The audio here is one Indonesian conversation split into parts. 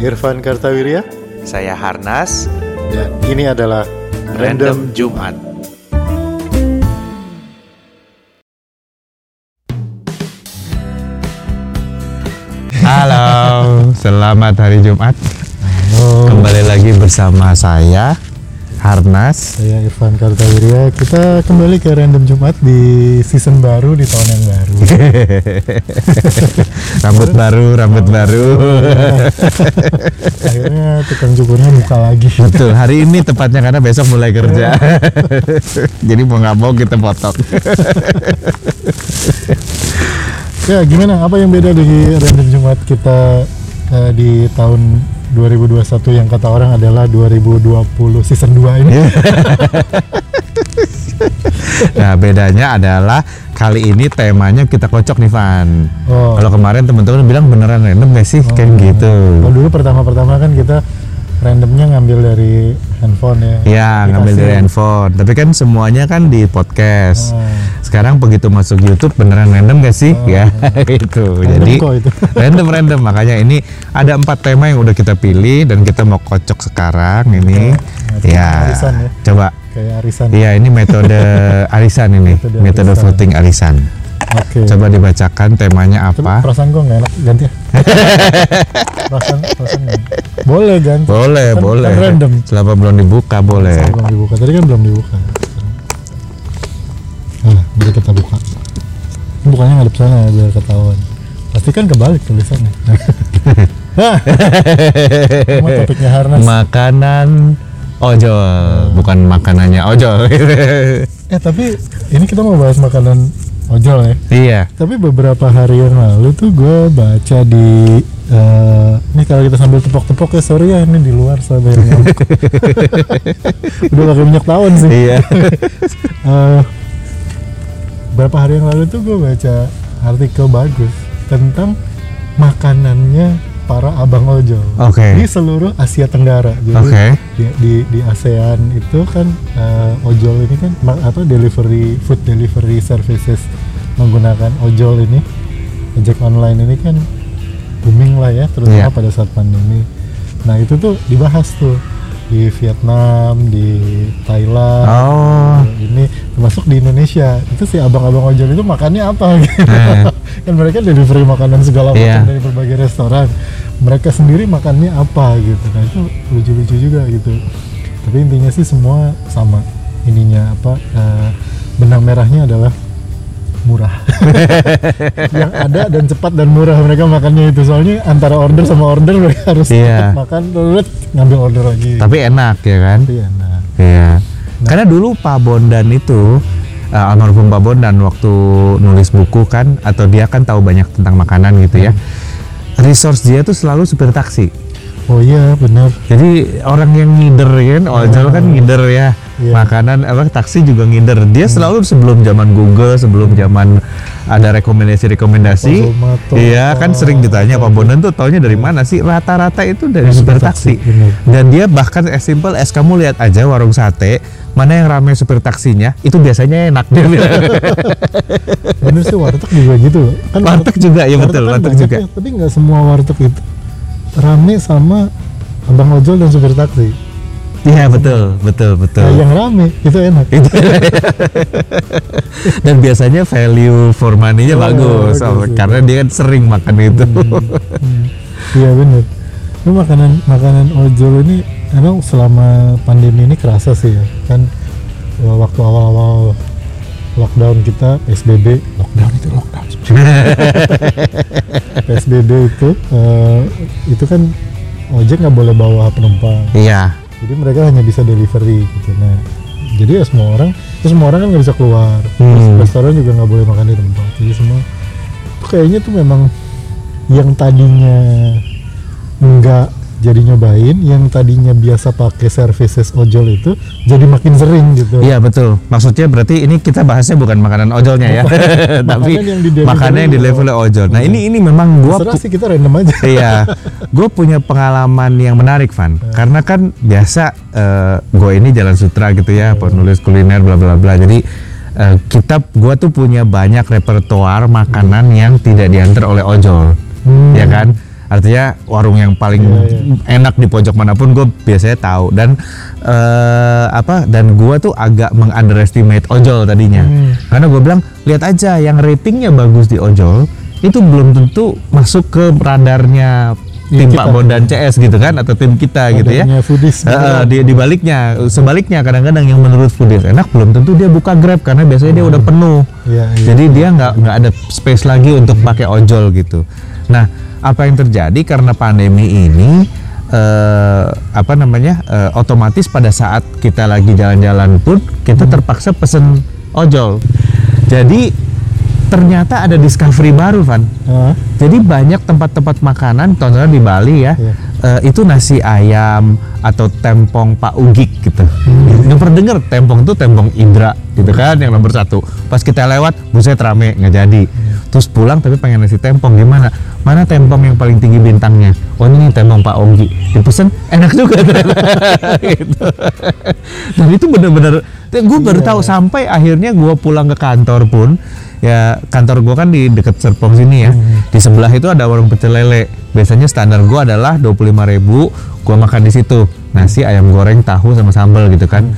Irfan Kartawirya Saya Harnas, dan ini adalah Random Jumat. Halo, selamat hari Jumat. Halo, Kembali lagi bersama saya, Harnas. saya Irfan Kartawirya. Kita kembali ke Random Jumat di season baru di tahun yang baru. rambut baru, rambut baru. Akhirnya tukang cukurnya buka lagi. Betul, hari ini tepatnya karena besok mulai kerja. Jadi mau nggak mau kita potong. Ya gimana? Apa yang beda dari Random Jumat kita eh, di tahun 2021 yang kata orang adalah 2020 season 2 ini? Nah, bedanya adalah kali ini temanya kita kocok nih, Van. Oh. Kalau kemarin teman-teman bilang beneran random gak sih? Kayak gitu. Kalau dulu pertama-pertama kan kita randomnya ngambil dari handphone ya. Ya, ngambil dari handphone. Tapi kan semuanya kan di podcast. Oh. Sekarang begitu masuk YouTube beneran random gak sih? Ya, itu. Random Jadi kok itu. random random. Makanya ini ada empat tema yang udah kita pilih dan kita mau kocok sekarang ini. Metode Ya, arisan ya. coba. Kayak arisan. Iya, ini metode arisan ini, Metode metode arisan. voting arisan. Oke. Coba dibacakan temanya apa? perasaan gue nggak enak ganti ya. perasaan perasaan enak. boleh ganti. Boleh, Kan- boleh. Kan random. Selama belum dibuka boleh. Saya belum dibuka. Tadi kan belum dibuka. Nah, biar kita buka. Ini Bukannya ngadep sana ya biar ketahuan. Pasti kan kebalik tulisannya. Hah. Cuma topiknya harnas. Makanan ojol, bukan makanannya ojol. eh tapi ini kita mau bahas makanan ojol ya. iya. Tapi beberapa hari yang lalu tuh gue baca di eh ini kalau kita sambil tepok-tepok ya sorry ya ini di luar bayar nyamuk. Udah pakai minyak tawon sih. Iya. Eh, berapa hari yang lalu tuh gue baca artikel bagus tentang makanannya para abang ojol Oke. di seluruh Asia Tenggara. Jadi Oke. di, di di ASEAN itu kan eh, ojol ini kan apa delivery food delivery services menggunakan ojol ini ojek online ini kan booming lah ya terutama Iya. pada saat pandemi. Nah itu tuh dibahas tuh di Vietnam, di Thailand, Oh. ini termasuk di Indonesia itu si abang-abang ojol itu makannya apa gitu Hmm. kan mereka delivery makanan segala macam Iya. dari berbagai restoran mereka sendiri makannya apa gitu nah itu lucu-lucu juga gitu tapi intinya sih semua sama ininya apa eh, benang merahnya adalah murah yang ada dan cepat dan murah mereka makannya itu soalnya antara order sama order mereka harus Iya. cepat makan terus ngambil order lagi Tapi enak ya kan? Tapi enak Iya. Karena dulu Pak Bondan itu eh, almarhum Pak Bondan waktu nulis buku kan atau dia kan tahu banyak tentang makanan gitu ya. Resource dia tuh selalu supir taksi. oh iya bener Jadi orang yang ngider kan, ojol kan ngider ya. Iya. Makanan apa taksi juga ngider. Dia selalu sebelum zaman Google, sebelum zaman ada rekomendasi-rekomendasi. Zomato, Iya, kan sering ditanya apa Pak. Bondan tuh taunya dari mana sih? Rata-rata itu dari supir taksi. Dan dia bahkan as simple as kamu lihat aja warung sate, mana yang ramai supir taksinya, itu biasanya enak dia bilang. bener sih warteg juga gitu kan Warteg juga, ya betul, kan warteg juga. tapi nggak semua warteg itu rame sama abang ojol dan supir taksi Iya, betul, betul, betul. nah, yang rame itu enak. Itu dan biasanya value for money-nya Oh, bagus, bagus, oh, iya. karena dia kan sering makan itu. Hmm, iya bener. Ini makanan makanan ojol ini emang selama pandemi ini kerasa sih ya. Kan waktu awal-awal lockdown kita PSBB lockdown itu lockdown. PSBB itu eh, itu kan ojek nggak boleh bawa penumpang. Iya jadi mereka hanya bisa delivery gitu. Nah jadi ya semua orang terus semua orang kan nggak bisa keluar. Terus Hmm. restoran juga nggak boleh makan di tempat. Jadi semua tuh kayaknya tuh memang yang tadinya nggak jadi nyobain yang tadinya biasa pakai services ojol itu jadi makin sering gitu. Iya betul. Maksudnya berarti ini kita bahasnya bukan makanan ojolnya ya. Tapi Makanan yang di-deliver makanan yang di level ojol. nah ini ini memang gua Terserah sih kita random aja. Iya. Gue punya pengalaman yang menarik Van. Karena kan biasa eh, gue ini jalan sutra gitu ya penulis kuliner bla bla bla. Jadi eh, kita gue tuh punya banyak repertoar makanan yang tidak diantar oleh ojol. Hmm. ya kan artinya warung yang paling Iya, enak di pojok mana pun gue biasanya tahu dan eh, apa dan gue tuh agak mengunderestimate ojol tadinya Hmm. karena gue bilang lihat aja yang ratingnya bagus di ojol itu belum tentu masuk ke radarnya Iya, tim kita. Pak Bondan CS gitu kan atau tim kita gitu ya foodies. Heeh, di, di baliknya sebaliknya kadang-kadang yang menurut foodies enak belum tentu dia buka grab karena biasanya dia udah penuh Iya, iya. jadi dia nggak nggak ada space lagi untuk pakai ojol gitu nah apa yang terjadi karena pandemi ini eh, apa namanya eh, otomatis pada saat kita lagi jalan-jalan pun kita terpaksa pesen ojol jadi ternyata ada discovery baru Van Ah, jadi banyak tempat-tempat makanan, contohnya di Bali ya, Iya. eh, itu nasi ayam atau tempong Pak Ugik gitu. Nggak pernah denger tempong tuh tempong Indra gitu kan, yang nomor satu. Pas kita lewat, buset rame nggak jadi. Terus pulang tapi pengen nasi tempong gimana? Mana tempong yang paling tinggi bintangnya? Oh ini tempong Pak Ogi. Dipesen enak juga gitu. Dan itu bener-bener, gue baru Iya. tahu sampai akhirnya gue pulang ke kantor pun ya kantor gua kan di deket Serpong sini ya di sebelah itu ada warung pecel lele biasanya standar gua adalah 25.000 ribu gua makan di situ nasi ayam goreng tahu sama sambal gitu kan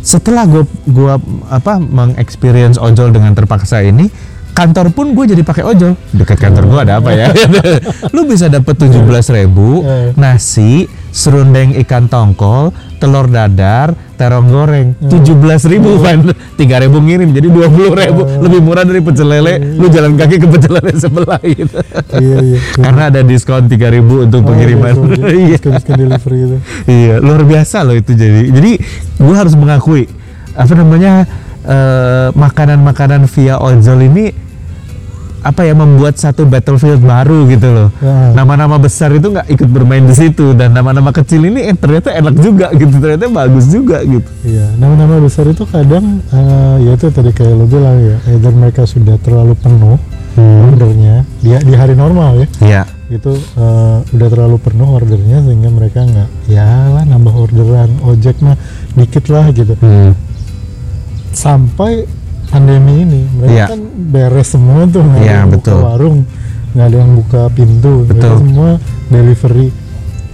setelah gua gua apa mengexperience ojol dengan terpaksa ini kantor pun gue jadi pakai ojol. Dekat kantor gua ada apa ya? Lu bisa dapet 17.000 ribu Eh. nasi serundeng ikan tongkol telur dadar terong goreng. Tujuh belas ribu kan tiga ribu ngirim jadi dua puluh ribu. Lebih murah dari pecel lele. Lu jalan kaki ke pecel lele sebelah gitu. Iya iya. Karena ada diskon tiga ribu untuk pengiriman. Oh, iya. diskon delivery itu iya luar biasa loh itu jadi. Jadi gua harus mengakui apa namanya eh, makanan-makanan via ojol ini apa ya membuat satu battlefield baru gitu loh. Nama-nama besar itu nggak ikut bermain di situ dan nama-nama kecil ini eh, ternyata enak juga gitu ternyata bagus juga gitu. Iya, nama-nama besar itu kadang eh, ya itu tadi kayak lo bilang ya, either mereka sudah terlalu penuh ordernya di, di hari normal ya, iya. Itu eh, udah terlalu penuh ordernya sehingga mereka nggak, ya lah nambah orderan ojek mah dikit lah gitu. Hmm. Sampai pandemi ini mereka Iya. kan beres semua tuh nggak ada yang buka betul. warung, nggak ada yang buka pintu, mereka Betul. semua delivery.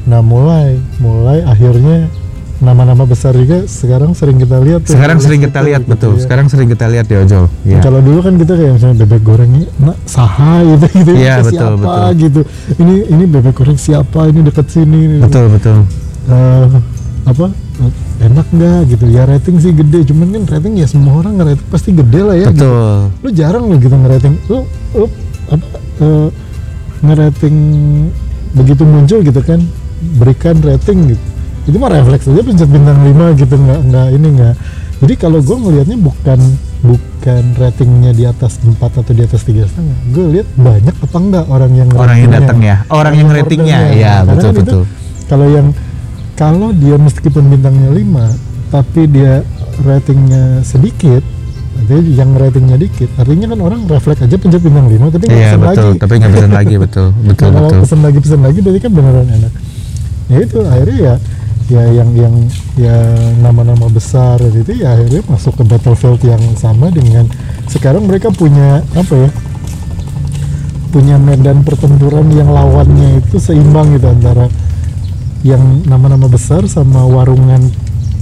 Nah mulai, mulai akhirnya nama-nama besar juga sekarang sering kita lihat tuh sekarang sering kita lihat gitu betul ya. sekarang sering kita lihat di ojol Iya. Kalau dulu kan kita kayak misalnya bebek goreng ini, nah, saha gitu gitu Iya, ke betul, siapa betul. gitu. Ini ini bebek goreng siapa? Ini dekat sini. ini. betul betul Eh, apa? Enak nggak gitu? Ya rating sih gede, cuman kan rating ya semua orang ngerating pasti gede lah ya. Gitu. betul Lu jarang lo gitu ngerating. Lu, lu apa? eh, ngerating begitu muncul gitu kan? Berikan rating gitu. Itu mah refleks aja pencet bintang 5 gitu nggak nggak ini nggak. Jadi kalau gue ngelihatnya bukan bukan ratingnya di atas 4 atau di atas tiga setengah. Gue lihat banyak apa enggak orang yang orang yang ratingnya. datang ya orang yang ratingnya ordernya. ya Karena betul kan betul kalau yang kalau dia meskipun bintangnya 5 tapi dia ratingnya sedikit artinya yang ratingnya dikit artinya kan orang refleks aja pencet bintang 5 tapi nggak iya pesen betul lagi. tapi nggak pesan lagi betul betul kalau betul. pesen lagi pesen lagi berarti kan beneran enak. Ya itu akhirnya ya ya yang yang ya nama-nama besar itu ya akhirnya masuk ke battlefield yang sama dengan sekarang mereka punya apa ya punya medan pertempuran yang lawannya itu seimbang gitu antara yang nama-nama besar sama warungan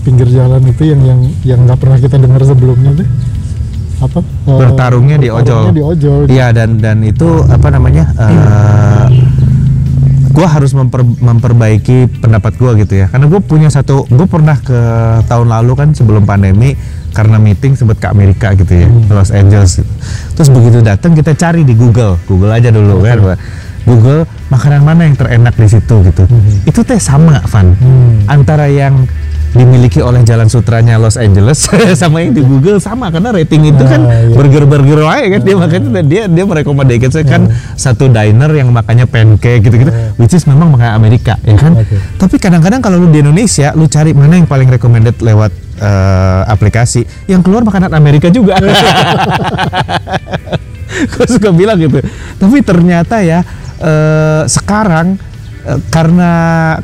pinggir jalan itu yang yang yang nggak pernah kita dengar sebelumnya tuh apa eh, Bertarungnya di ojol. di ojol Iya dan dan itu apa namanya? eh gua harus memper, memperbaiki pendapat gua gitu ya. Karena gue punya satu, gue pernah ke tahun lalu kan sebelum pandemi karena meeting sebut ke Amerika gitu ya, Hmm. Los Angeles. Gitu. Terus begitu datang kita cari di Google, Google aja dulu kan, Pak. Google makanan mana yang terenak di situ gitu. Hmm. Itu teh sama, Van. Hmm. Antara yang dimiliki oleh Jalan Sutranya Los Angeles sama yang di Google sama karena rating itu kan Ah, iya. burger-burger aja kan dia makanya dia dia merekomendasikan saya kan satu diner yang makannya pancake gitu-gitu Ah. which is memang makanan Amerika ya kan Oke. tapi kadang-kadang kalau lu di Indonesia lu cari mana yang paling recommended lewat eh, aplikasi yang keluar makanan Amerika juga gue suka bilang gitu tapi ternyata ya eh, sekarang eh, karena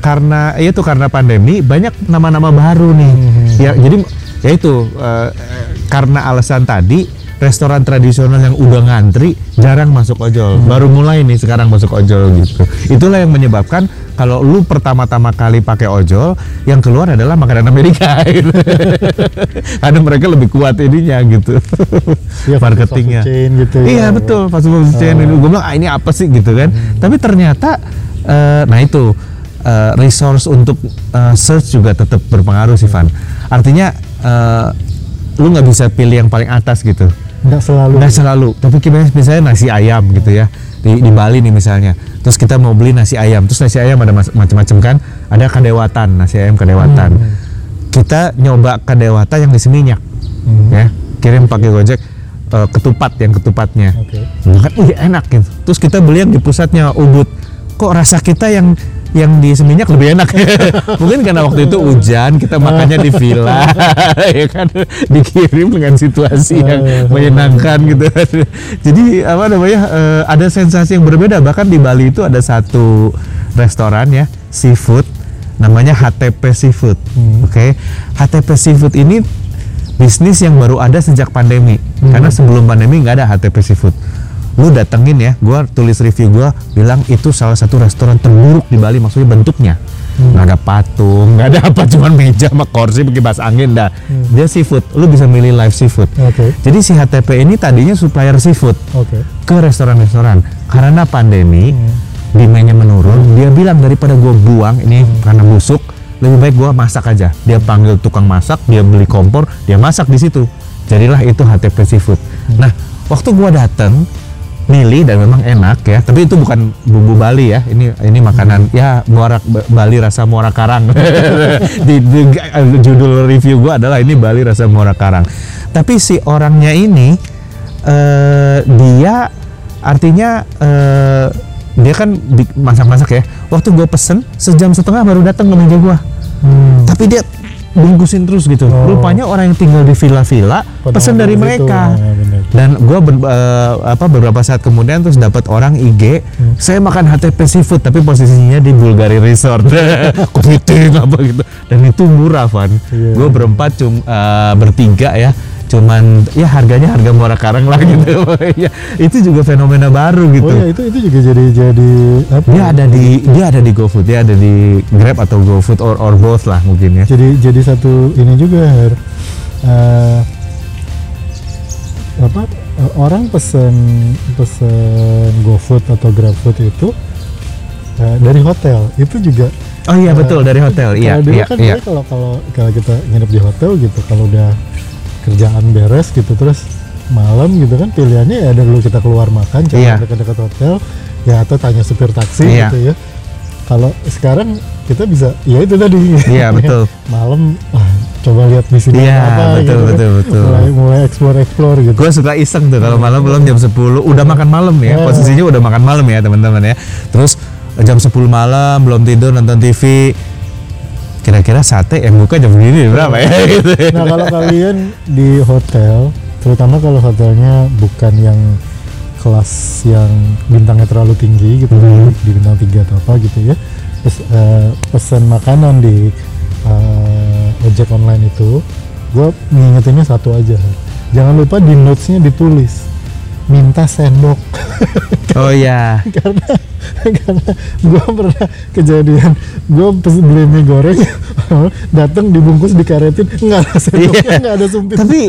karena ya itu karena pandemi banyak nama-nama baru nih. Mhm. ya jadi ya itu eh, karena alasan tadi restoran tradisional yang udah ngantri jarang masuk ojol. Baru mulai nih sekarang masuk ojol gitu. Itulah yang menyebabkan kalau lu pertama-tama kali pakai ojol yang keluar adalah makanan Amerika. Gitu. karena mereka lebih kuat ininya gitu. Iya, marketingnya. chain gitu ya. iya betul. Fast food chain ini. Gue bilang ah ini apa sih? Gitu kan. Tapi ternyata eh, nah itu eh, resource untuk eh, search juga tetap berpengaruh sih Van. Artinya eh, lu nggak bisa pilih yang paling atas gitu. Nggak selalu. Nggak selalu. Tapi misalnya nasi ayam gitu ya di, di Bali nih misalnya. Terus kita mau beli nasi ayam. Terus nasi ayam ada macam-macam kan? Ada kadewatan nasi ayam kadewatan. Hmm. kita nyoba kadewata yang di Seminyak Hmm. ya. Kirim pakai gojek eh, ketupat yang ketupatnya. Oke. Kan wih enak gitu. Terus kita beli yang di pusatnya Ubud kok rasa kita yang yang di Seminyak lebih enak? Mungkin karena waktu itu hujan kita makannya di villa ya kan? Dikirim dengan situasi yang menyenangkan gitu. Jadi apa namanya eh, ada sensasi yang berbeda. Bahkan di Bali itu ada satu restoran ya seafood namanya HTP Seafood. Hmm. oke? HTP Seafood ini bisnis yang baru ada sejak pandemi. Karena sebelum pandemi nggak ada HTP Seafood lu datengin ya gua tulis review gua bilang itu salah satu restoran terburuk di Bali maksudnya bentuknya. Nggak ada patung nggak ada apa cuman meja sama kursi kipas angin dah. Dia seafood lu bisa milih live seafood. Oke. Jadi si HTP ini tadinya supplier seafood oke. ke restoran-restoran. Karena pandemi demandnya menurun dia bilang daripada gue buang ini karena busuk lebih baik gue masak aja. Dia panggil tukang masak dia beli kompor dia masak di situ. Jadilah itu HTP seafood. Nah waktu gue dateng milih dan memang enak ya tapi itu bukan bumbu Bali ya ini ini makanan ya muara Bali rasa muara karang di, di- judul review gue adalah ini Bali rasa muara karang tapi si orangnya ini eh dia artinya eh, dia kan masak-masak ya. Waktu gue pesen sejam setengah baru datang ke meja gue. Hmm. Tapi dia bungkusin terus gitu. Oh. Rupanya orang yang tinggal di villa-villa pesen dari mereka. Nah, bener. Dan gue apa beberapa saat kemudian terus dapat orang IG, Hmm. saya makan HTP seafood tapi posisinya di Bulgari Resort, kepiting apa gitu. Dan itu murah, Van. Iya. Gue berempat cum eh, bertiga ya. Cuman ya harganya harga muara karang lah gitu. ya, itu juga fenomena baru gitu. oh ya itu itu juga jadi jadi apa Dia ada di dia ada di GoFood, dia ada di Grab atau GoFood or or both lah mungkin ya. jadi jadi satu ini juga Her. Eh, apa eh, orang pesen pesen GoFood atau GrabFood itu eh, dari hotel itu juga Oh iya betul dari hotel. Iya dulu iya kan iya. kalau kalau kalau kita nginep di hotel gitu kalau udah kerjaan beres gitu terus malam gitu kan pilihannya ya dulu kita keluar makan cari Iya. dekat-dekat hotel ya atau tanya supir taksi Iya. gitu ya kalau sekarang kita bisa ya itu tadi Iya betul. malam wah, coba lihat di sini Iya, apa betul, gitu kan. betul, betul. mulai mulai explore explore gitu Gue suka iseng tuh kalau malam belum jam 10 udah makan malam ya. Iya. Posisinya udah makan malam ya teman-teman ya. Terus jam 10 malam belum tidur nonton TV. Kira-kira sate yang buka jam segini berapa ya? Gitu. nah kalau kalian di hotel terutama kalau hotelnya bukan yang kelas yang bintangnya terlalu tinggi gitu Mhm. di bintang tiga atau apa gitu ya terus eh, pesan makanan di eh, ojek online itu gue ngingetinnya satu aja jangan lupa di notesnya ditulis minta sendok Oh iya. karena karena gue pernah kejadian gue beli mie goreng datang dibungkus dikaretin nggak ada sendoknya Iya. nggak ada sumpit Tapi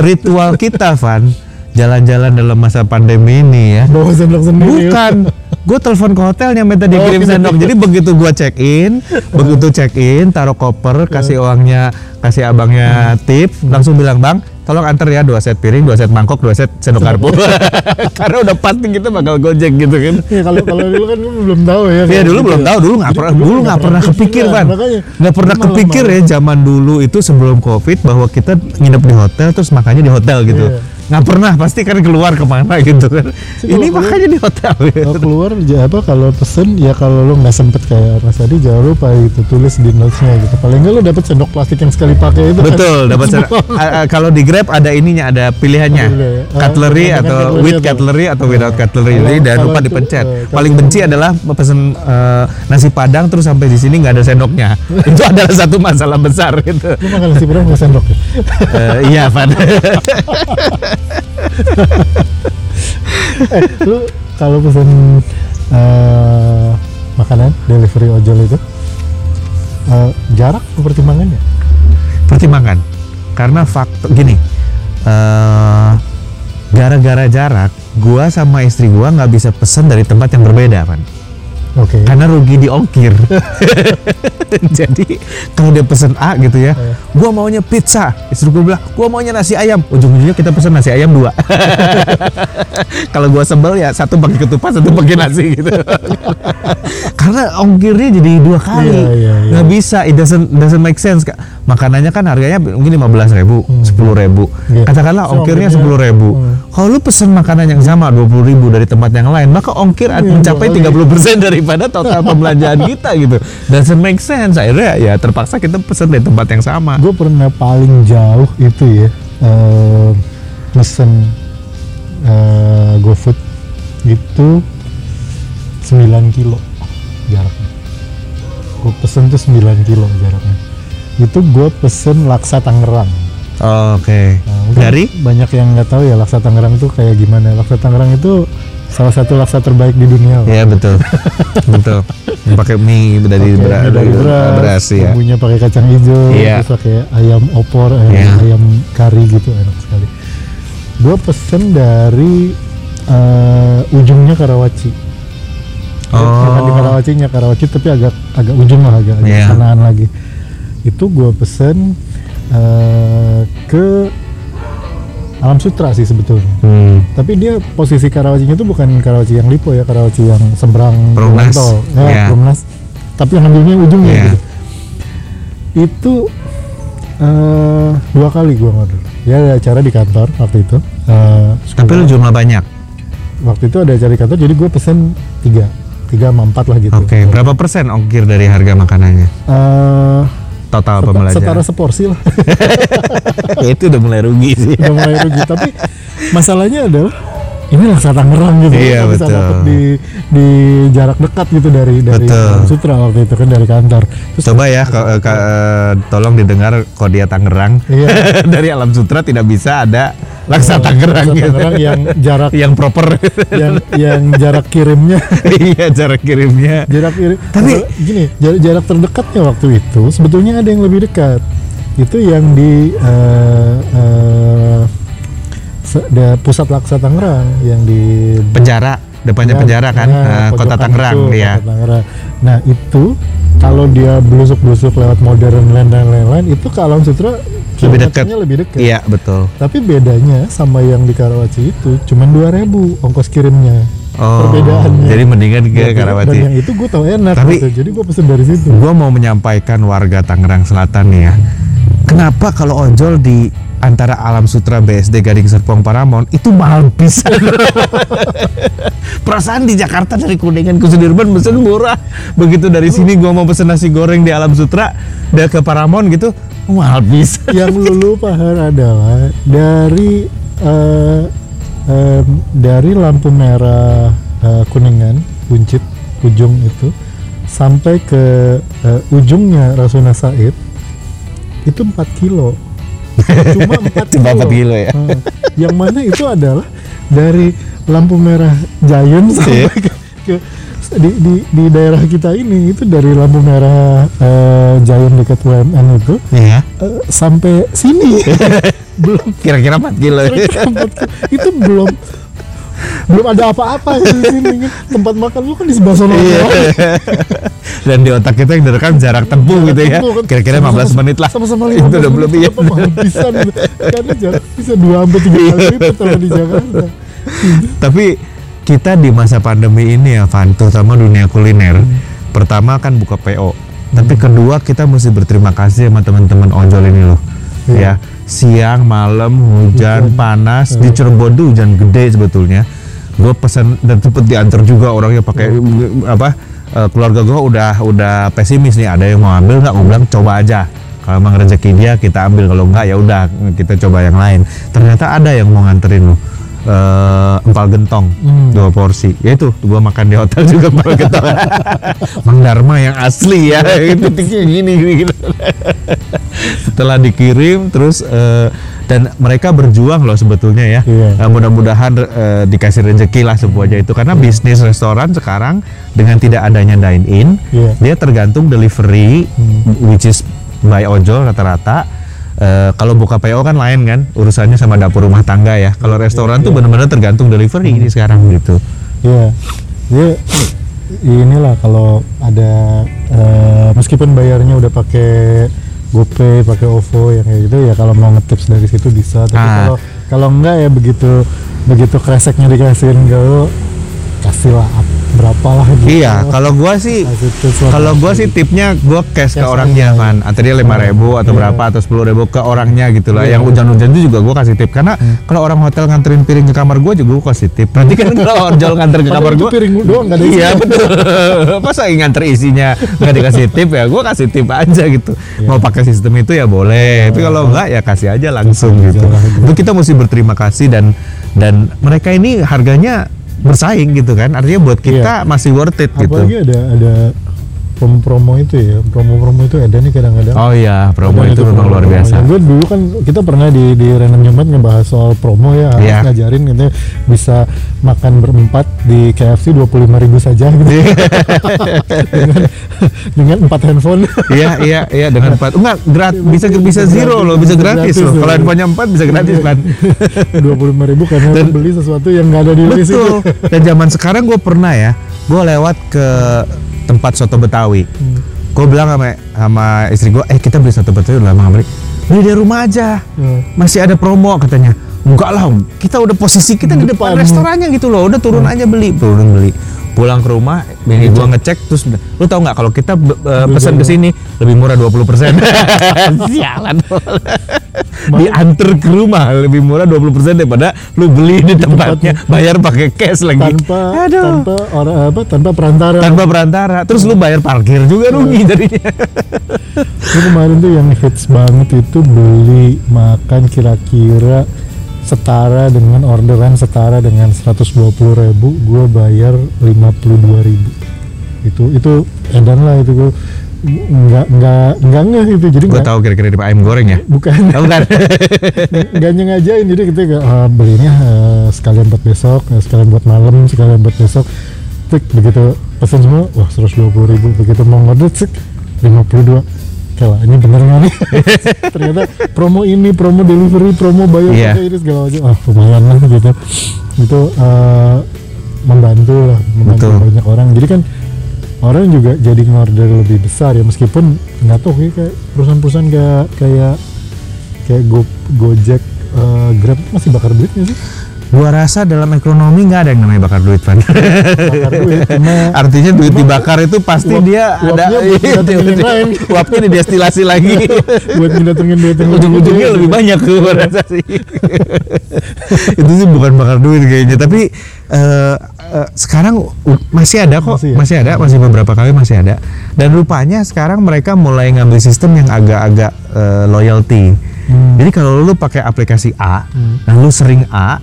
ritual kita Van jalan-jalan dalam masa pandemi ini ya bawa sendok sendiri Bukan. Gue telepon ke hotelnya minta dikirim Oh, sendok. Jadi begitu gue check in, begitu check in, taruh koper, kasih uangnya, kasih abangnya tip, langsung bilang bang, tolong antar ya dua set piring, dua set mangkok, dua set sendok garpu. Karena udah pasti kita bakal gojek gitu kan. ya kalau kalau dulu kan belum tahu ya Iya dulu belum tahu, dulu nggak pernah, dulu nggak pernah kepikir kan, makanya. nggak pernah kepikir ya zaman dulu itu sebelum covid bahwa kita nginep di hotel terus makannya di hotel gitu. Iya. Nggak pernah pasti kan keluar ke mana gitu kan. Sih, ini kalau makanya di hotel kalau keluar ja- apa kalau pesen ya kalau lo nggak sempet kayak Mas Adi jangan lupa gitu tulis di notesnya gitu. Paling nggak lo dapet sendok plastik yang sekali pakai itu. Kan. betul dapat ser- a- a- kalau di Grab ada ininya ada pilihannya. Ah, cutlery dengan atau cutlery with atau- cutlery atau without cutlery. Jadi jangan lupa itu, dipencet. eh, paling benci adalah pesen eh, nasi padang terus sampai di sini nggak ada sendoknya. Itu adalah satu masalah besar gitu lo makan nasi padang nggak sendok ya? Eh, iya Van eh lu kalau pesen eh, makanan delivery ojol itu eh, jarak pertimbangannya? Pertimbangan. Karena faktor gini eh gara-gara jarak gua sama istri gua nggak bisa pesen dari tempat yang berbeda kan oke. Karena rugi di ongkir. Jadi kalau dia pesen A gitu ya Eh. gua maunya pizza. Istri gua bilang gua maunya nasi ayam. Ujung-ujungnya kita pesen nasi ayam dua. Kalau gua sebel ya satu pakai ketupat satu pakai nasi gitu. Karena ongkirnya jadi dua kali. Iya, iya, iya. nggak bisa. It doesn't doesn't make sense Kak. Makanannya kan harganya mungkin lima belas ribu sepuluh ribu. Iya. katakanlah So, ongkirnya sepuluh ribu. Hmm. kalau lu pesen makanan yang sama dua puluh ribu dari tempat yang lain maka ongkir Iya, mencapai dua kali. 30% daripada total pembelanjaan kita gitu. Doesn't make sense. Akhirnya ya terpaksa kita pesen dari tempat yang sama. Gue pernah paling jauh itu ya eh, pesen eh, GoFood itu 9 kilo jaraknya. Gue pesen tuh 9 kilo jaraknya itu gue pesen laksa Tangerang oke Nah, mungkin dari banyak yang nggak tahu ya laksa Tangerang itu kayak gimana laksa Tangerang itu salah satu laksa terbaik di dunia loh. ya betul betul pakai mie dari, Pakai bera- mie dari beras, beras ya bumbunya pakai kacang hijau, Iya. terus pakai ayam opor, ayam, Iya. ayam kari gitu enak sekali. Gue pesen dari eh, ujungnya Karawaci. Bukan di oh Karawacinya, Karawaci tapi agak agak ujung lah, agak, agak Iya. sanaan lagi. Itu gue pesen eh, ke Alam Sutra sih sebetulnya. hmm. Tapi dia posisi Karawacinya itu bukan Karawaci yang Lipo ya, Karawaci yang seberang Perumnas. Ya, Iya. Perumnas. Tapi yang ambilnya ujungnya Iya. gitu. Itu eh, dua kali gua ngorder. Ya ada acara di kantor waktu itu. Eh, tapi lu jumlah banyak waktu itu ada acara di kantor, jadi gue pesen tiga, tiga sama empat lah gitu. oke berapa persen ongkir dari harga makanannya Eh, total seta- pembelajaran setara seporsi lah. itu udah mulai rugi sih udah mulai rugi tapi masalahnya adalah ini laksa Tangerang gitu Iya, Kita bisa betul. dapet di di jarak dekat gitu dari dari Betul. Sutra waktu itu kan dari kantor terus Coba ya, ka- ka- eh, tolong didengar Kodia Tangerang. Iya. Dari Alam Sutra tidak bisa ada laksa Tangerang, laksa gitu. Yang jarak yang proper. yang yang jarak kirimnya iya, cara kirimnya. jarak kirim Tapi- Masalah- gini jarak, jarak terdekatnya waktu itu sebetulnya ada yang lebih dekat itu yang di eh, se- da- pusat laksa Tangerang yang di Penjara, depannya Ya, penjara kan, ya, Eh, kota Tangerang itu. Kota Tangerang. Nah itu kalau dia blusuk-blusuk lewat modern land dan lain-lain itu ke Alam Sutra Lebih dekat. lebih dekat. Iya, betul. Tapi bedanya sama yang di Karawaci itu cuma 2000 ongkos kirimnya. Oh, Perbedaannya. jadi mendingan ke Dan- Dan Karawaci. yang itu gue tau enak Tapi- gitu. Jadi gue pesen dari situ. Gua mau menyampaikan warga Tangerang Selatan nih ya. Kenapa kalau ojol di antara Alam Sutra BSD Gading Serpong Paramount itu mahal bisa. Perasaan di Jakarta dari Kuningan ke Sudirman pesen murah. Begitu dari sini gua mau pesen nasi goreng di Alam Sutra dan ke Paramount gitu mahal bisa. yang lu lupa Har, adalah dari eh, em, dari lampu merah eh, kuningan buncit ujung itu sampai ke eh, ujungnya Rasuna Said itu 4 kilo cuma 4 Cuma kilo, 4 kilo ya? Eh, yang mana itu adalah dari lampu merah Giant sampai Iya. ke, ke- di, di, di daerah kita ini itu dari lampu merah eh, Giant dekat UMN itu Iya. eh, sampai sini belum Kira-kira 4 kilo. kira-kira empat kilo. itu belum belum ada apa-apa di sini kan. tempat makan lu kan di sebelah sana Iya. Dan di otak kita yang direkam jarak tempuh gitu ya. Kan. Kira-kira 15 menit lah. sama-sama Itu 15 udah belum iya. gitu. karena jarak bisa dua sampai tiga kali lipat kalau di Jakarta Tapi kita di masa pandemi ini ya Van, terutama dunia kuliner. Pertama kan buka PO. Tapi kedua kita mesti berterima kasih sama teman-teman ojol ini loh. Iya. Ya, siang malam hujan Hujan. panas Hmm. di Cirebon tuh hujan gede sebetulnya gue pesan dan cepet diantar juga orangnya pakai apa eh, keluarga gue udah udah pesimis nih. Ada yang mau ambil nggak? Gue bilang coba aja. Kalau emang rezeki dia kita ambil. Kalau enggak ya udah kita coba yang lain. Ternyata ada yang mau nganterin lu eh, empal gentong Hmm. dua porsi. Ya itu gua makan di hotel juga empal gentong. Mang Dharma yang asli ya. Itu gini gini, gini. setelah dikirim terus eh, dan mereka berjuang loh sebetulnya ya. Iya. Nah, mudah-mudahan eh, dikasih rezeki lah semuanya itu. Karena bisnis restoran sekarang dengan tidak adanya dine in Iya. dia tergantung delivery which is by ojol rata-rata. Eh, kalau buka PO kan lain kan urusannya sama dapur rumah tangga ya. Kalau restoran tuh benar-benar tergantung delivery ini sekarang gitu. Iya, dia inilah kalau ada eh, meskipun bayarnya udah pakai GoPay, pakai OVO yang kayak gitu ya kalau mau ngetips dari situ bisa. Tapi Ah. kalau kalau enggak ya begitu begitu kreseknya dikasihin ke lo kasih lah up- berapa lah gitu. iya kalau gua sih lah. kalau gua sih tipnya gua cash ke Cash orangnya aja. kan antaranya lima ribu atau Iya. berapa atau sepuluh ribu ke orangnya gitu lah Iya. yang hujan-hujan itu juga gua kasih tip karena kalau orang hotel nganterin piring ke kamar gua juga gua kasih tip nanti kan kalau ojol nganter ke kamar gua piring doang nggak ada iya betul masa nganter isinya nggak dikasih tip ya gua kasih tip aja gitu Iya. mau pakai sistem itu ya boleh tapi kalau enggak ya kasih aja langsung gitu gitu. itu kita mesti berterima kasih dan dan mereka ini harganya bersaing gitu kan. Artinya buat kita masih worth it gitu. Apalagi ada ada promo-promo itu ya, promo-promo itu ada nih kadang-kadang. oh iya promo Ada itu gitu memang luar biasa Gue dulu kan kita pernah di di Random Nyembat ngebahas soal promo ya, harus Iya. ngajarin gitu ya, bisa makan berempat di KFC 25.000 ribu saja gitu. dengan dengan empat handphone. iya iya iya dengan empat enggak gratis bisa bisa zero loh bisa gratis Gratis loh kalau handphonenya empat bisa gratis kan 25.000 ribu karena Dan- beli sesuatu yang nggak ada di list itu. dan zaman sekarang gue pernah ya gue lewat ke tempat soto betawi. Hmm. gue bilang sama sama istri gue eh kita beli soto betawi udah lama beli beli di rumah aja. Hmm. masih ada promo katanya. Enggak lah kita udah posisi kita di depan Depan. restorannya gitu loh udah turun aja beli. Turun beli pulang ke rumah bini gua ngecek terus lu tau nggak kalau kita eh, pesan ke sini lebih murah 20% sialan. Diantar ke rumah lebih murah 20% daripada lu beli di tempatnya bayar pakai cash lagi. Tanpa Aduh. tanpa orang apa tanpa perantara. tanpa perantara. Terus lu bayar parkir juga rugi jadinya. Ini kemarin tuh yang hits banget itu beli makan kira-kira setara dengan orderan setara dengan 120.000 ribu gue bayar 52.000 ribu. Itu itu edan lah itu gue nggak nggak nggak ngeh itu jadi nggak tahu kira-kira di ayam goreng ya? Bukan. Tahu kan nggak nyengajain jadi kita kayak ah, belinya eh, sekalian buat besok eh, sekalian buat malam sekalian buat besok. Tik, begitu pesan semua wah 120 ribu. Begitu mau ngorder cek 52 Kela, ini bener nggak nih? Ternyata promo ini, promo delivery, promo bayar pakai ini segala macam. Ah, lumayan lah gitu. Itu eh, membantu lah, membantu Betul. banyak orang. Jadi kan orang juga jadi ngorder lebih besar ya meskipun nggak tahu kayak perusahaan-perusahaan kayak kayak kayak Go, Gojek, eh, Grab masih bakar duit nggak sih? Gua rasa dalam ekonomi nggak ada yang namanya bakar duit Van Bakar duit karena Artinya duit dibakar itu pasti uap- dia ada uapnya uapnya didestilasi lagi. buat ngedatengin duit yang Ujung-ujungnya lebih banyak tuh gua rasa sih. itu sih bukan bakar duit kayaknya, tapi eh, eh, sekarang masih ada kok, Masih masih, ya? ada, masih beberapa kali masih ada. Dan rupanya sekarang mereka mulai ngambil sistem yang agak-agak eh, loyalty. Hmm. Jadi kalau lu pakai aplikasi A, Hmm. dan lu sering A,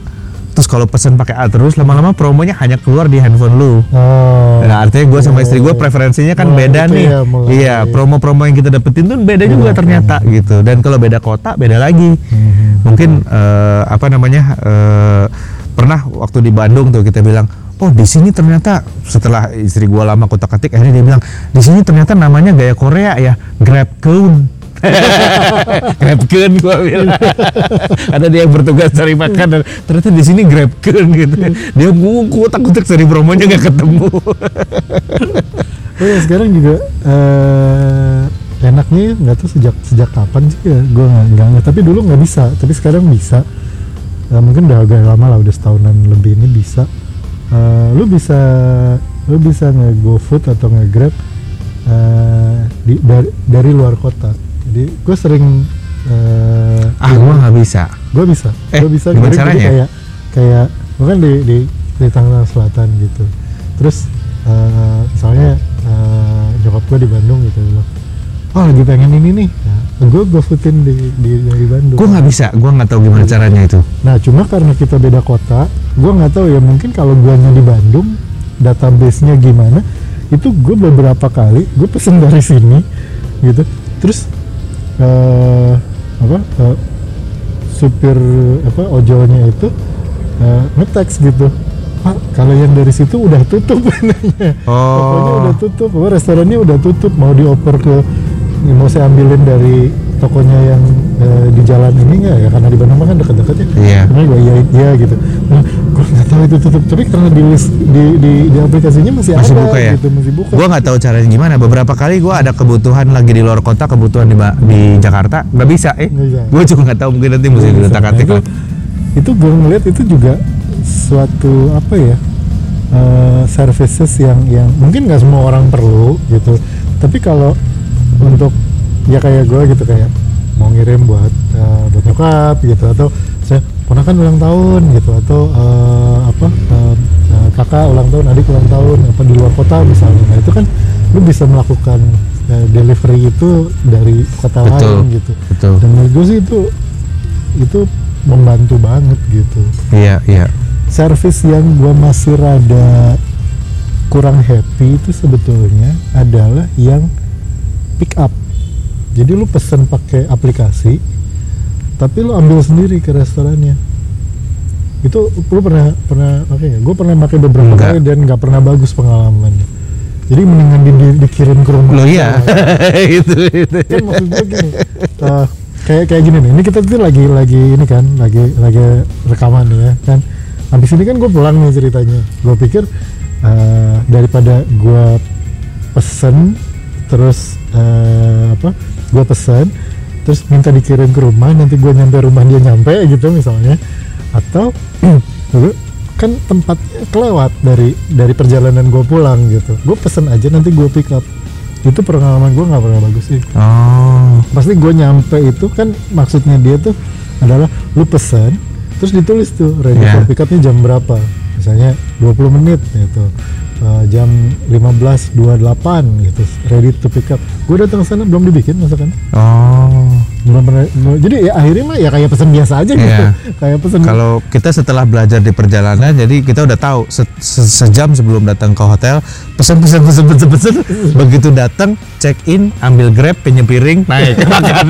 terus kalau pesen pakai A terus lama-lama promonya hanya keluar di handphone lu. Oh. Nah, artinya gue sama istri gue preferensinya kan beda itu nih. ya. Iya, promo-promo yang kita dapetin tuh beda juga ternyata gitu. Dan kalau beda kota, beda lagi. Hmm. Mungkin eh, apa namanya? eh, pernah waktu di Bandung tuh kita bilang, oh di sini ternyata setelah istri gue lama kotak katik, akhirnya dia bilang di sini ternyata namanya gaya Korea ya, Grab Kun. grab kun gue bilang. Ada dia yang bertugas cari makan dan ternyata di sini grab kun gitu. Dia nguku takut cari promonya nggak ketemu. Oh ya sekarang juga eh enaknya nggak tahu sejak sejak kapan sih ya gue nggak nggak tapi dulu nggak bisa tapi sekarang bisa. Eh, mungkin udah agak lama lah udah setahunan lebih ini bisa. Eh, lu bisa lu bisa nge GoFood atau nge Grab di, dari, dari luar kota jadi gue sering eh, ah gua nggak bisa. gue bisa. Eh, gue bisa gimana jadi caranya? kayak kayak gue kan di di di Tangerang Selatan gitu. Terus eh, misalnya eh, nyokap gue di Bandung gitu. Bilang oh lagi pengen ini nih. Nah, gue gue footin di, di dari Bandung. Gua nggak bisa. Gua nggak tahu gimana caranya itu. nah cuma karena kita beda kota gue nggak tahu ya mungkin kalau guanya di Bandung database nya gimana. Itu gue beberapa kali gue pesen dari sini gitu. Terus eh apa eh, supir apa ojolnya itu eh, nge-text gitu Pak, kalau yang dari situ udah tutup nanya. Oh udah tutup, apa restorannya udah tutup, mau dioper ke mau saya ambilin dari tokonya yang eh, di jalan ini nggak ya? Karena di Bandung kan deket-deket ya. Iya. Karena gue iya iya gitu. Nah, gue nggak tahu itu tutup. Tapi karena di list di di, di aplikasinya masih, Masih ada buka ya? gitu masih buka. Gua nggak tahu caranya gimana. Beberapa kali gua ada kebutuhan lagi di luar kota kebutuhan di, di Jakarta. Nggak bisa eh. Gua juga nggak tahu mungkin nanti mesti diletak Nah, itu, itu gue ngeliat itu juga suatu apa ya eh, services yang yang mungkin nggak semua orang perlu gitu. Tapi kalau untuk ya kayak gue gitu kayak mau ngirim buat eh, buat nyokap gitu atau saya ponakan ulang tahun gitu atau eh, apa eh, kakak ulang tahun adik ulang tahun apa di luar kota misalnya. Nah itu kan lu bisa melakukan eh, delivery itu dari kota Betul. lain gitu. betul. Dan menurut gue sih itu itu membantu banget gitu. Iya iya. Service yang gue masih rada kurang happy itu sebetulnya adalah yang pick up jadi lu pesen pakai aplikasi tapi lu ambil sendiri ke restorannya itu lu pernah pernah pakai nggak? Gue pernah pakai beberapa Enggak. kali dan nggak pernah bagus pengalamannya. Jadi mendingan di, di- dikirim ke rumah. lo iya itu itu kan maksud gue gini eh, kayak kayak gini nih ini kita tuh lagi lagi ini kan lagi lagi rekaman nih ya kan habis ini kan gue pulang nih ceritanya gue pikir eh, daripada gue pesen terus eh, apa gue pesen terus minta dikirim ke rumah nanti gue nyampe rumah dia nyampe gitu misalnya. Atau dulu kan tempatnya kelewat dari dari perjalanan gue pulang gitu. Gue pesen aja nanti gue pick up. Itu pengalaman gue nggak pernah bagus sih. Oh. Pasti gue nyampe itu kan maksudnya dia tuh adalah lu pesan terus ditulis tuh ready Yeah. for pick upnya jam berapa. Misalnya 20 menit gitu Uh, jam 15.28 gitu ready to pick up. Gue datang sana belum dibikin masakan. Oh belum pernah jadi ya akhirnya mah ya kayak pesan biasa aja gitu Iya. kayak pesan kalau kita setelah belajar di perjalanan jadi kita udah tahu se- se- sejam sebelum datang ke hotel pesen pesen pesen pesen pesen begitu datang check in ambil grab pinjam piring naik makan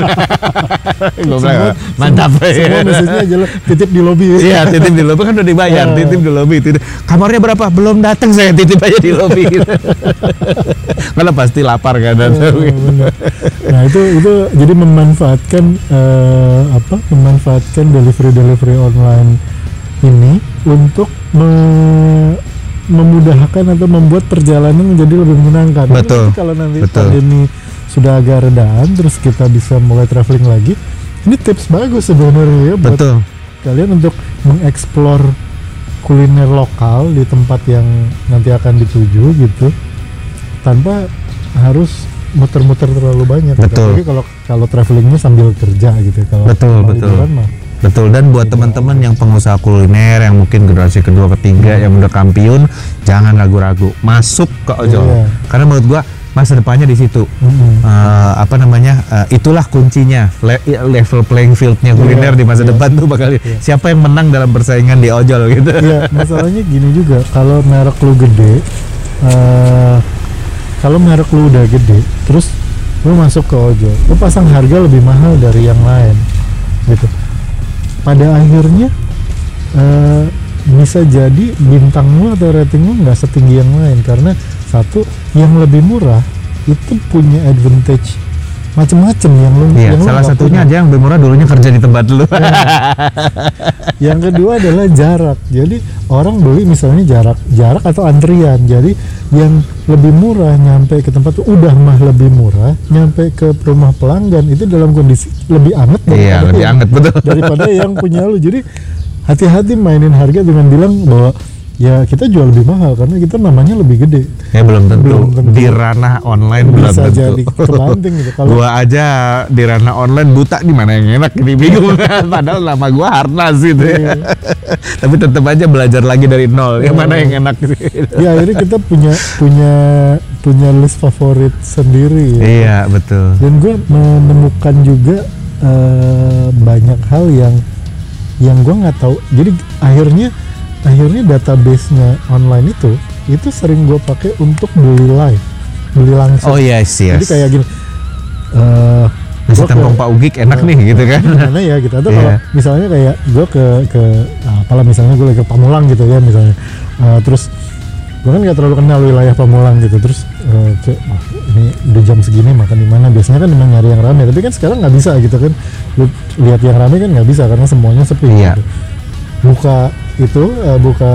mantap semua message-nya adalah titip di lobby Iya, titip di lobby kan udah dibayar, Iya. titip di lobby. Titip. Kamarnya berapa? Belum datang saya titip aja di lobby. Karena pasti lapar kan. Iya, benar. nah itu itu jadi memanfaatkan eh, apa memanfaatkan delivery delivery online ini untuk me- memudahkan atau membuat perjalanan menjadi lebih menyenangkan Betul, nanti kalau nanti betul. pandemi sudah agak redaan terus kita bisa mulai traveling lagi ini tips bagus sebenarnya ya buat Betul. kalian untuk mengeksplor kuliner lokal di tempat yang nanti akan dituju gitu tanpa harus muter-muter terlalu banyak. Betul. Apalagi kalau kalau travelingnya sambil kerja gitu kalau Betul, kalau betul. liburan mah Betul dan buat teman-teman yang pengusaha kuliner yang mungkin generasi kedua ketiga yang udah kampiun jangan ragu-ragu masuk ke ojol Iya. karena menurut gua masa depannya di situ Mm-mm. Eh, apa namanya eh, itulah kuncinya Le- level playing fieldnya kuliner di masa iya. depan tuh bakal siapa yang menang dalam persaingan di ojol gitu Iya, masalahnya gini juga kalau merek lu gede eh kalau merek lu udah gede terus lu masuk ke ojol lu pasang harga lebih mahal dari yang lain gitu. Pada akhirnya eh, bisa jadi bintang lu atau rating lu nggak setinggi yang lain karena satu yang lebih murah itu punya advantage macem-macem yang lu Iya, yang salah satunya punya. aja yang lebih murah dulunya kerja di tempat lu. yang kedua adalah jarak jadi orang beli misalnya jarak jarak atau antrian jadi yang lebih murah nyampe ke tempat udah mah lebih murah nyampe ke rumah pelanggan itu dalam kondisi lebih anget iya, lebih anget betul. daripada yang punya lu jadi hati-hati mainin harga dengan bilang bahwa ya kita jual lebih mahal karena kita namanya lebih gede Ya belum tentu. Belum tentu. Di ranah online belum bisa tentu. jadi kebanting gitu kalau gua aja di ranah online buta di mana yang enak ini bingung padahal nama gua Harnas gitu ya. Iya. Tapi tetap aja belajar lagi dari nol. Yang mana yang enak sih? ya akhirnya kita punya punya punya list favorit sendiri ya. iya, betul. dan gue menemukan juga eh, banyak hal yang yang gue nggak tahu jadi akhirnya akhirnya database-nya online itu itu sering gue pakai untuk beli live beli langsung Oh yes, yes. jadi kayak gini eh Nasi gua ke- tempong Pak Ugik enak nih gitu kan. gimana ya gitu atau kalau Iya. misalnya kayak gue ke ke apalah misalnya gue lagi ke Pamulang gitu ya misalnya Eh, terus gue kan nggak terlalu kenal wilayah Pamulang gitu terus eh, cek, "Wah, ini udah jam segini makan di mana biasanya kan memang nyari yang rame tapi kan sekarang nggak bisa gitu kan lihat yang rame kan nggak bisa karena semuanya sepi Iya. gitu. buka itu eh, buka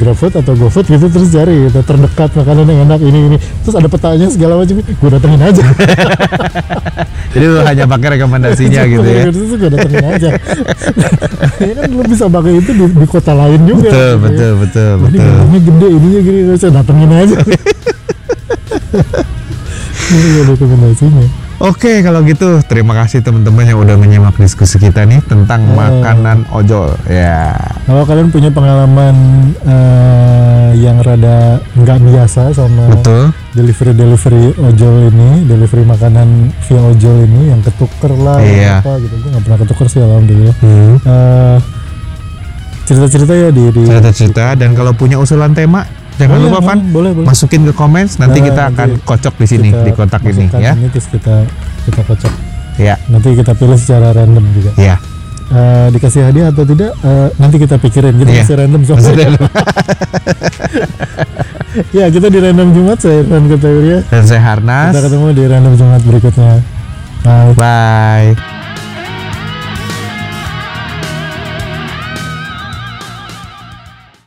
GrabFood atau GoFood gitu terus cari gitu terdekat makanan yang enak ini ini terus ada petanya segala macam gue datengin aja Jadi lu hanya pakai rekomendasinya gitu ya. Terus gue datengin aja. ya kan lu bisa pakai itu di, di kota lain juga. Betul, gitu ya. betul, betul, Ini betul. gampangnya gede, ininya gini, saya datengin aja. Ini ada rekomendasinya. Oke, kalau gitu terima kasih teman-teman yang udah menyimak diskusi kita nih tentang Eh. makanan ojol. Ya. Kalau kalian punya pengalaman eh, yang rada nggak biasa sama Betul. delivery delivery ojol ini, delivery makanan via ojol ini yang ketuker lah, Iya. apa gitu, gue nggak pernah ketuker sih alhamdulillah. Hmm. Eh, cerita-cerita ya di, di Cerita-cerita dan kalau punya usulan tema jangan Boleh, lupa Van boleh, boleh, masukin ke komen nanti Nah, kita nanti akan kocok di sini di kotak ini ya. ini terus kita kita kocok Ya. nanti kita pilih secara random juga Ya. Eh, dikasih hadiah atau tidak eh, nanti kita pikirin kita Iya. kasih random soalnya ya kita di random jumat saya Irfan Ketawiria dan saya Harnas. kita ketemu di random jumat berikutnya bye Bye.